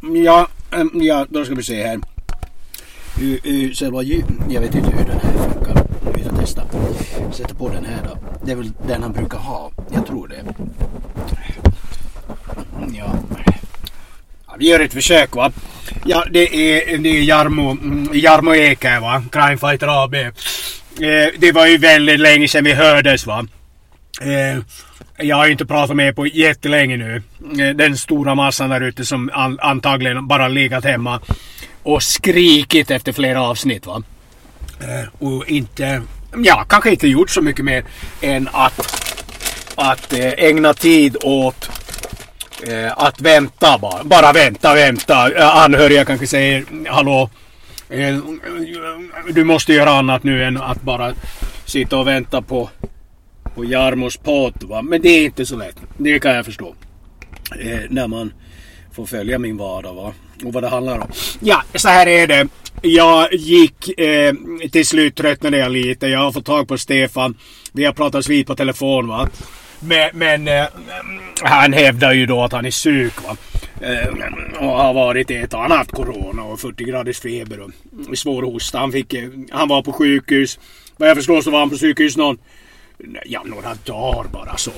Ja, ja, då ska vi se här. Hur- hur Själva ljudet, jag vet inte hur den här funkar. Vi får testa. Sätta på den här då. Det är väl den han brukar ha. Jag tror det. Ja. ja vi gör ett försök va. Ja, det är, det är Jarmo, mm, Jarmo Ek va. Crime Fighter AB. Eh, det var ju väldigt länge sedan vi hördes va. Eh, jag har ju inte pratat med er på jättelänge nu. Eh, den stora massan där ute som an, antagligen bara legat hemma och skrikit efter flera avsnitt va. Eh, och inte, ja kanske inte gjort så mycket mer än att, att eh, ägna tid åt att vänta bara. Bara vänta, vänta. Anhöriga kanske säger hallå. Du måste göra annat nu än att bara sitta och vänta på på Jarmos podd va. Men det är inte så lätt. Det kan jag förstå. Eh, när man får följa min vardag va. Och vad det handlar om. Ja, så här är det. Jag gick eh, till slut tröttnade jag lite. Jag har fått tag på Stefan. Vi har pratat vid på telefon va. Men, men eh, han hävdar ju då att han är sjuk va. Eh, och har varit i ett annat corona och 40 graders feber och svår hosta. Han, fick, eh, han var på sjukhus. Vad jag förstår så var han på sjukhus någon ja, några dagar bara så.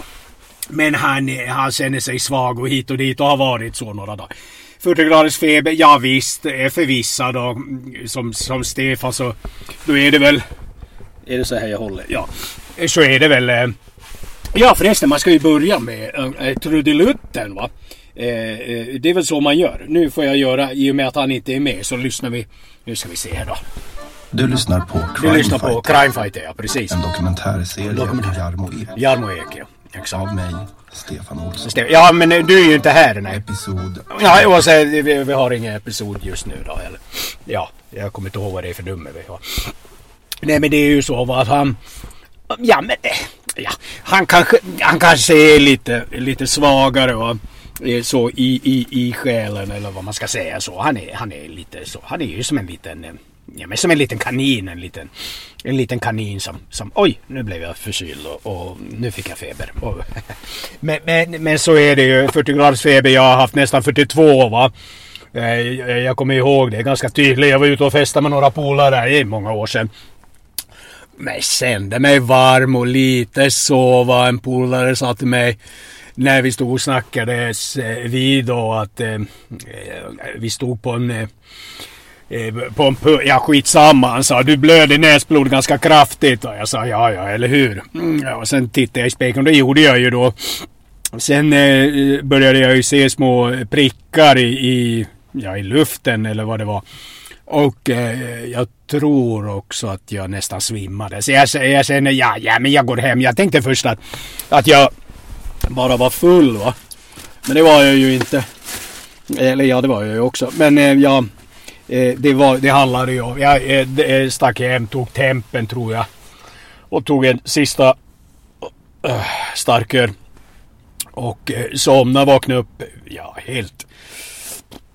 Men han, eh, han känner sig svag och hit och dit och har varit så några dagar. 40 graders feber, ja visst, är förvissad och mm, som, som Stefan så då är det väl... Är det så här jag håller? Ja. Så är det väl... eh, Ja förresten, man ska ju börja med äh, trudelutten va. Eh, eh, det är väl så man gör. Nu får jag göra, i och med att han inte är med så lyssnar vi. Nu ska vi se här då. Du lyssnar på Crime lyssnar på Fighter, Crime Fighter, ja precis. en dokumentärserie Dokumentär. av Jarmo Ek. Jarmo Ek, ja. Exakt. Av mig, Stefan Olsson. Ja men du är ju inte här nej. Episod... Ja, och så, vi, vi har ingen episod just nu då. Eller, ja, jag kommer inte ihåg vad det är för nummer vi har. Nej men det är ju så att han... Ja men... eh, Ja, han kanske, han kanske är lite, lite svagare va. eh, Så i, i, i själen eller vad man ska säga så. Han är, han är lite så. Han är ju som en liten... Ja men som en liten kanin. En liten, en liten kanin som, som... Oj, nu blev jag förkyld och, och nu fick jag feber. Och, men, men, men så är det ju. 40 graders feber. Jag har haft nästan 42 va. Eh, jag kommer ihåg det ganska tydligt. Jag var ute och festade med några polare i många år sedan. Men jag kände mig varm och lite sova. En polare sa till mig när vi stod och snackades eh, vid då att eh, eh, vi stod på en eh, Eh, på en pu- ja skitsamma. Han sa du blöder näsblod ganska kraftigt. Och jag sa ja ja eller hur. Mm, ja, och sen tittade jag i spegeln och det gjorde jag ju då. Sen eh, började jag ju se små prickar i, i, ja, i luften eller vad det var. Och eh, jag tror också att jag nästan svimmade. Så jag, jag känner, ja, ja men jag går hem. Jag tänkte först att, att jag bara var full va. Men det var jag ju inte. Eller ja, det var jag ju också. Men eh, ja, eh, det, var, det handlade ju om. Jag eh, eh, stack hem, tog tempen tror jag. Och tog en sista eh, starköl. Och eh, somnade, vaknade upp. Ja, helt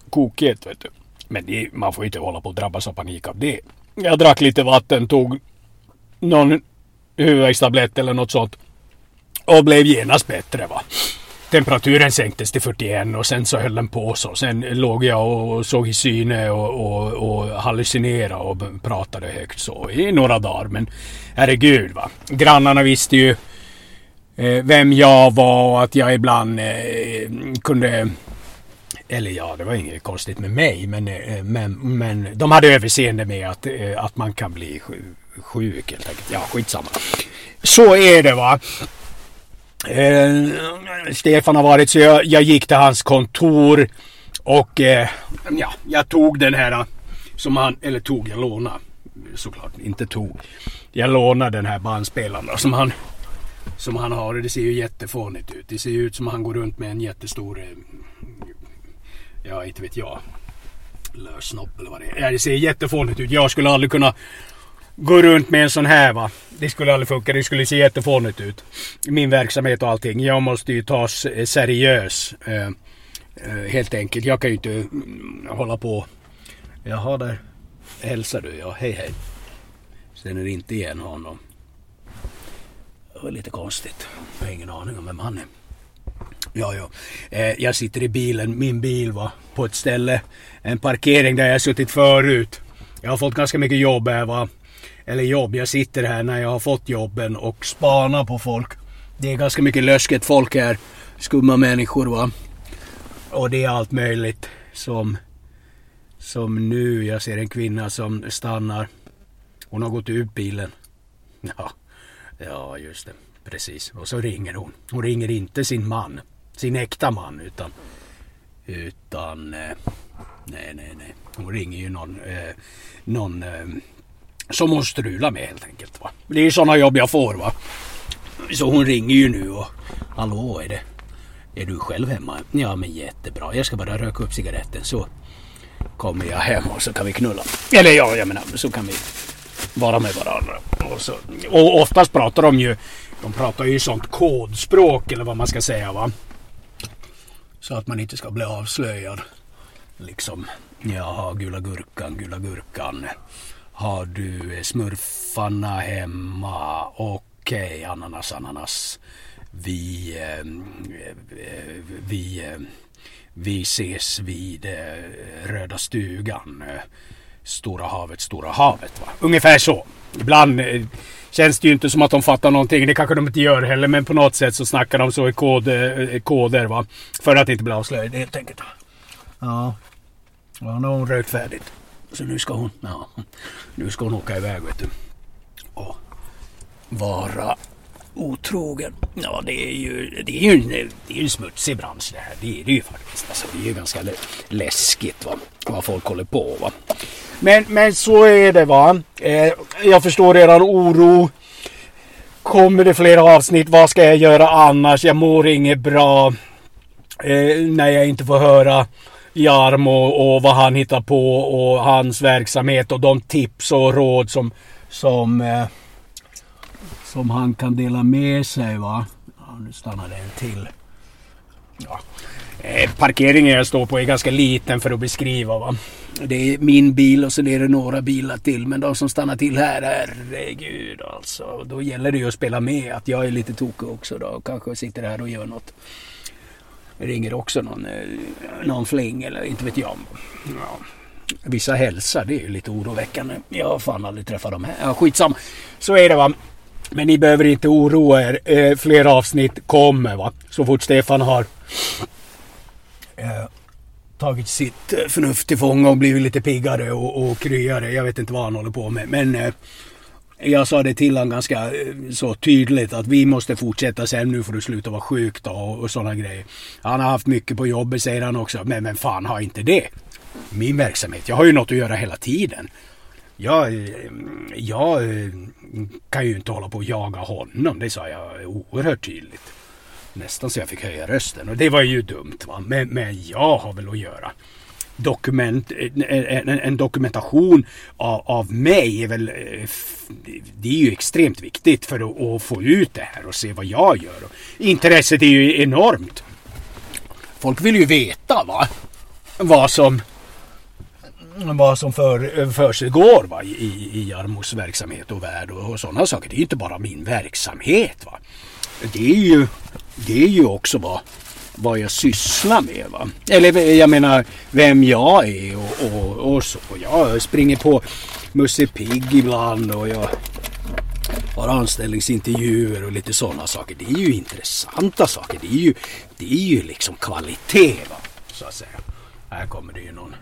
kokigt vet du. Men det, man får inte hålla på att drabbas av panik av det. Jag drack lite vatten, tog någon huvudvärkstablett eller något sånt. Och blev genast bättre va. Temperaturen sänktes till 41 och sen så höll den på så. Sen låg jag och såg i syne och, och, och hallucinerade och pratade högt så i några dagar. Men herregud va. Grannarna visste ju eh, vem jag var och att jag ibland eh, kunde eller ja, det var inget konstigt med mig. Men, eh, men, men de hade överseende med att, eh, att man kan bli sjuk helt enkelt. Ja, skitsamma. Så är det va. Eh, Stefan har varit så jag, jag gick till hans kontor. Och eh, ja, jag tog den här eh, som han, eller tog, jag lånade. Såklart, inte tog. Jag lånade den här bandspelaren då, som han som han har och det ser ju jättefånigt ut. Det ser ju ut som han går runt med en jättestor eh, ja inte vet jag. Lössnopp eller vad det är. Ja, det ser jättefånigt ut. Jag skulle aldrig kunna gå runt med en sån här va. Det skulle aldrig funka. Det skulle se jättefånigt ut. Min verksamhet och allting. Jag måste ju tas eh, seriös. Eh, eh, helt enkelt. Jag kan ju inte mm, hålla på. Jaha där hälsar du. Ja, hej hej. Känner inte igen honom. Det var lite konstigt. Jag har ingen aning om vem han är. Ja, ja. Jag sitter i bilen, min bil var på ett ställe, en parkering där jag suttit förut. Jag har fått ganska mycket jobb här va. Eller jobb, jag sitter här när jag har fått jobben och spanar på folk. Det är ganska mycket lösket folk här. Skumma människor va. Och det är allt möjligt som, som nu. Jag ser en kvinna som stannar. Hon har gått ur bilen. Ja, ja just det. Precis. Och så ringer hon. Hon ringer inte sin man. Sin äkta man utan... Utan... Eh, nej, nej, nej. Hon ringer ju någon... Eh, någon eh, som hon strular med helt enkelt. Va? Det är ju sådana jobb jag får va. Så hon ringer ju nu och... Hallå, är det... Är du själv hemma? Ja men jättebra. Jag ska bara röka upp cigaretten så kommer jag hem och så kan vi knulla. Eller ja, jag menar så kan vi vara med varandra. Och, så, och oftast pratar de ju, de pratar ju sånt kodspråk eller vad man ska säga va. Så att man inte ska bli avslöjad. Liksom, jaha, gula gurkan, gula gurkan. Har du eh, smurfarna hemma? Okej, okay, ananas, ananas. Vi, ehm, eh, vi, eh, vi ses vid eh, Röda stugan. Eh, Stora havet, Stora havet. Va? Ungefär så. Ibland eh, känns det ju inte som att de fattar någonting. Det kanske de inte gör heller. Men på något sätt så snackar de så i kod, eh, koder. Va? För att inte bli avslöjade helt enkelt. Ja. Ja, nu har hon rökt färdigt. Så nu ska hon, ja, nu ska hon åka iväg vet du. Och vara otrogen. Ja, det är ju, det är ju, en, det är ju en smutsig bransch det här. Det är det ju faktiskt. Alltså, det är ju ganska läskigt va? vad folk håller på. Va? Men, men så är det va. Eh, jag förstår eran oro. Kommer det fler avsnitt? Vad ska jag göra annars? Jag mår inget bra. Eh, när jag inte får höra Jarmo och vad han hittar på och hans verksamhet och de tips och råd som, som, eh, som han kan dela med sig. va. Ja, nu stannar det en till. Ja. Eh, parkeringen jag står på är ganska liten för att beskriva. Va? Det är min bil och sen är det några bilar till. Men de som stannar till här, herregud alltså. Då gäller det ju att spela med. Att jag är lite tokig också då. Kanske sitter här och gör något. Ringer också någon, eh, någon fling eller inte vet jag. Ja. Vissa hälsar, det är ju lite oroväckande. Jag har fan aldrig träffat dem här. Ja, skitsamma. Så är det va. Men ni behöver inte oroa er. Eh, fler avsnitt kommer va. Så fort Stefan har eh, tagit sitt eh, förnuft till fånga och blivit lite piggare och, och kryare. Jag vet inte vad han håller på med. Men eh, jag sa det till honom ganska eh, så tydligt att vi måste fortsätta sen. Nu får du sluta vara sjuk då och, och sådana grejer. Han har haft mycket på jobbet säger han också. Men, men fan har inte det. Min verksamhet. Jag har ju något att göra hela tiden. Jag, eh, jag eh, kan ju inte hålla på och jaga honom. Det sa jag oerhört tydligt. Nästan så jag fick höja rösten och det var ju dumt. Va? Men, men jag har väl att göra. Dokument, eh, eh, en, en dokumentation av, av, mig är väl eh, det är ju extremt viktigt för att, att, få ut det här och se vad jag gör. Intresset är ju enormt. Folk vill ju veta va? vad som vad som för, för sig går va? i, i Jarmos verksamhet och värld och, och sådana saker. Det är ju inte bara min verksamhet. Va? Det är ju det är ju också vad, vad jag sysslar med. Va? Eller jag menar vem jag är och, och, och så. Jag springer på Musse Pigg ibland och jag har anställningsintervjuer och lite sådana saker. Det är ju intressanta saker. Det är ju, det är ju liksom kvalitet va? så att säga. Här kommer det ju någon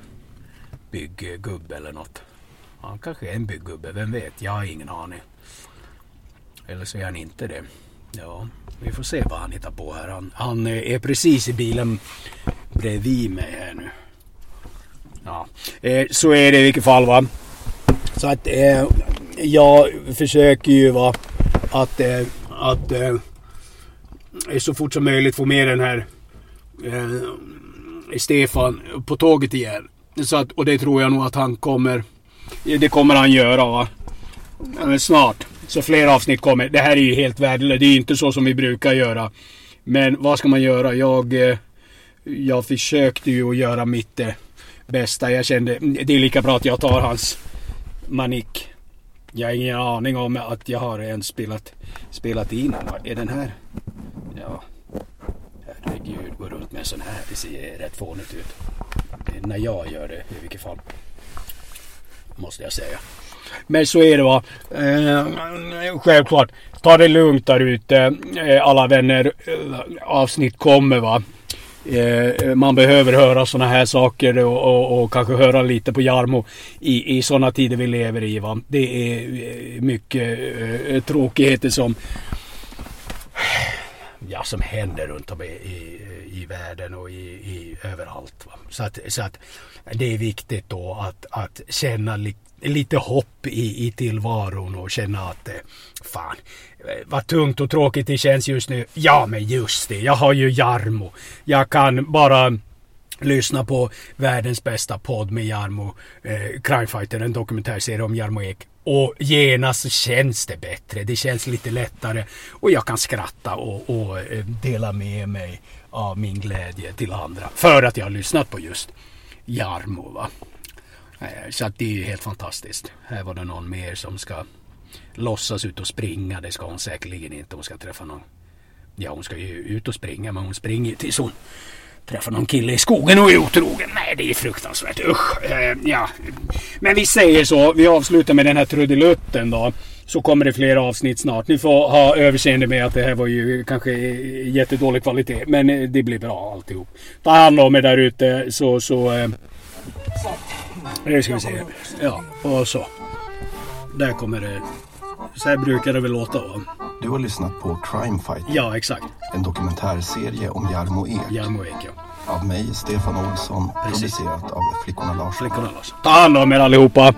bygggubbe eller något. Han kanske är en bygggubbe, vem vet? Jag har ingen aning. Eller så är han inte det. Ja, vi får se vad han hittar på här. Han, han eh, är precis i bilen bredvid mig här nu. Ja, eh, så är det i vilket fall va. Så att eh, jag försöker ju va att, eh, att eh, så fort som möjligt få med den här eh, Stefan på tåget igen. Så att, och det tror jag nog att han kommer. Det kommer han göra va. Eh, snart. Så fler avsnitt kommer. Det här är ju helt värdelöst. Det är inte så som vi brukar göra. Men vad ska man göra? Jag, eh, jag försökte ju att göra mitt eh, bästa. Jag kände det är lika bra att jag tar hans manik. Jag har ingen aning om att jag har ens spelat, spelat in. Är den här? Ja. Herregud. gå runt med en sån här. Det ser rätt fånigt ut. När jag gör det i vilket fall. Måste jag säga. Men så är det va. Eh, självklart. Ta det lugnt där ute. Eh, alla vänner. Eh, avsnitt kommer va. Eh, man behöver höra sådana här saker och, och, och, kanske höra lite på Jarmo i, i sådana tider vi lever i. Va? Det är eh, mycket eh, tråkigheter som ja, som händer runt om i, i, i världen och i, i överallt. Va? Så, att, så att det är viktigt då att, att känna li, lite hopp i, i tillvaron och känna att eh, fan vad tungt och tråkigt det känns just nu. Ja men just det, jag har ju Jarmo. Jag kan bara lyssna på världens bästa podd med Jarmo, eh, Crimefighter, en dokumentärserie om Jarmo Ek. Och genast känns det bättre. Det känns lite lättare. Och jag kan skratta och, och eh, dela med mig av min glädje till andra. För att jag har lyssnat på just Jarmo. Va? Eh, så att det är ju helt fantastiskt. Här var det någon mer som ska låtsas ut och springa. Det ska hon säkerligen inte. Hon ska träffa någon. Ja, hon ska ju ut och springa, men hon springer ju tills hon träffar någon kille i skogen och är otrogen. Nej, det är fruktansvärt. Usch. Eh, ja. Men vi säger så. Vi avslutar med den här trudelutten då. Så kommer det fler avsnitt snart. Ni får ha överseende med att det här var ju kanske jättedålig kvalitet. Men det blir bra alltihop. Ta hand om er där ute så... så eh, nu ska vi se. Ja, och så. Där kommer det. Så här brukar det väl låta va? Du har lyssnat på Crime Fight. Ja, exakt. En dokumentärserie om Jarmo Ek. Jarmo Ek, ja. Av mig, Stefan Olsson. Precis. Producerat av Flickorna Larsson. Flickorna Larsson. Ta hand om er allihopa.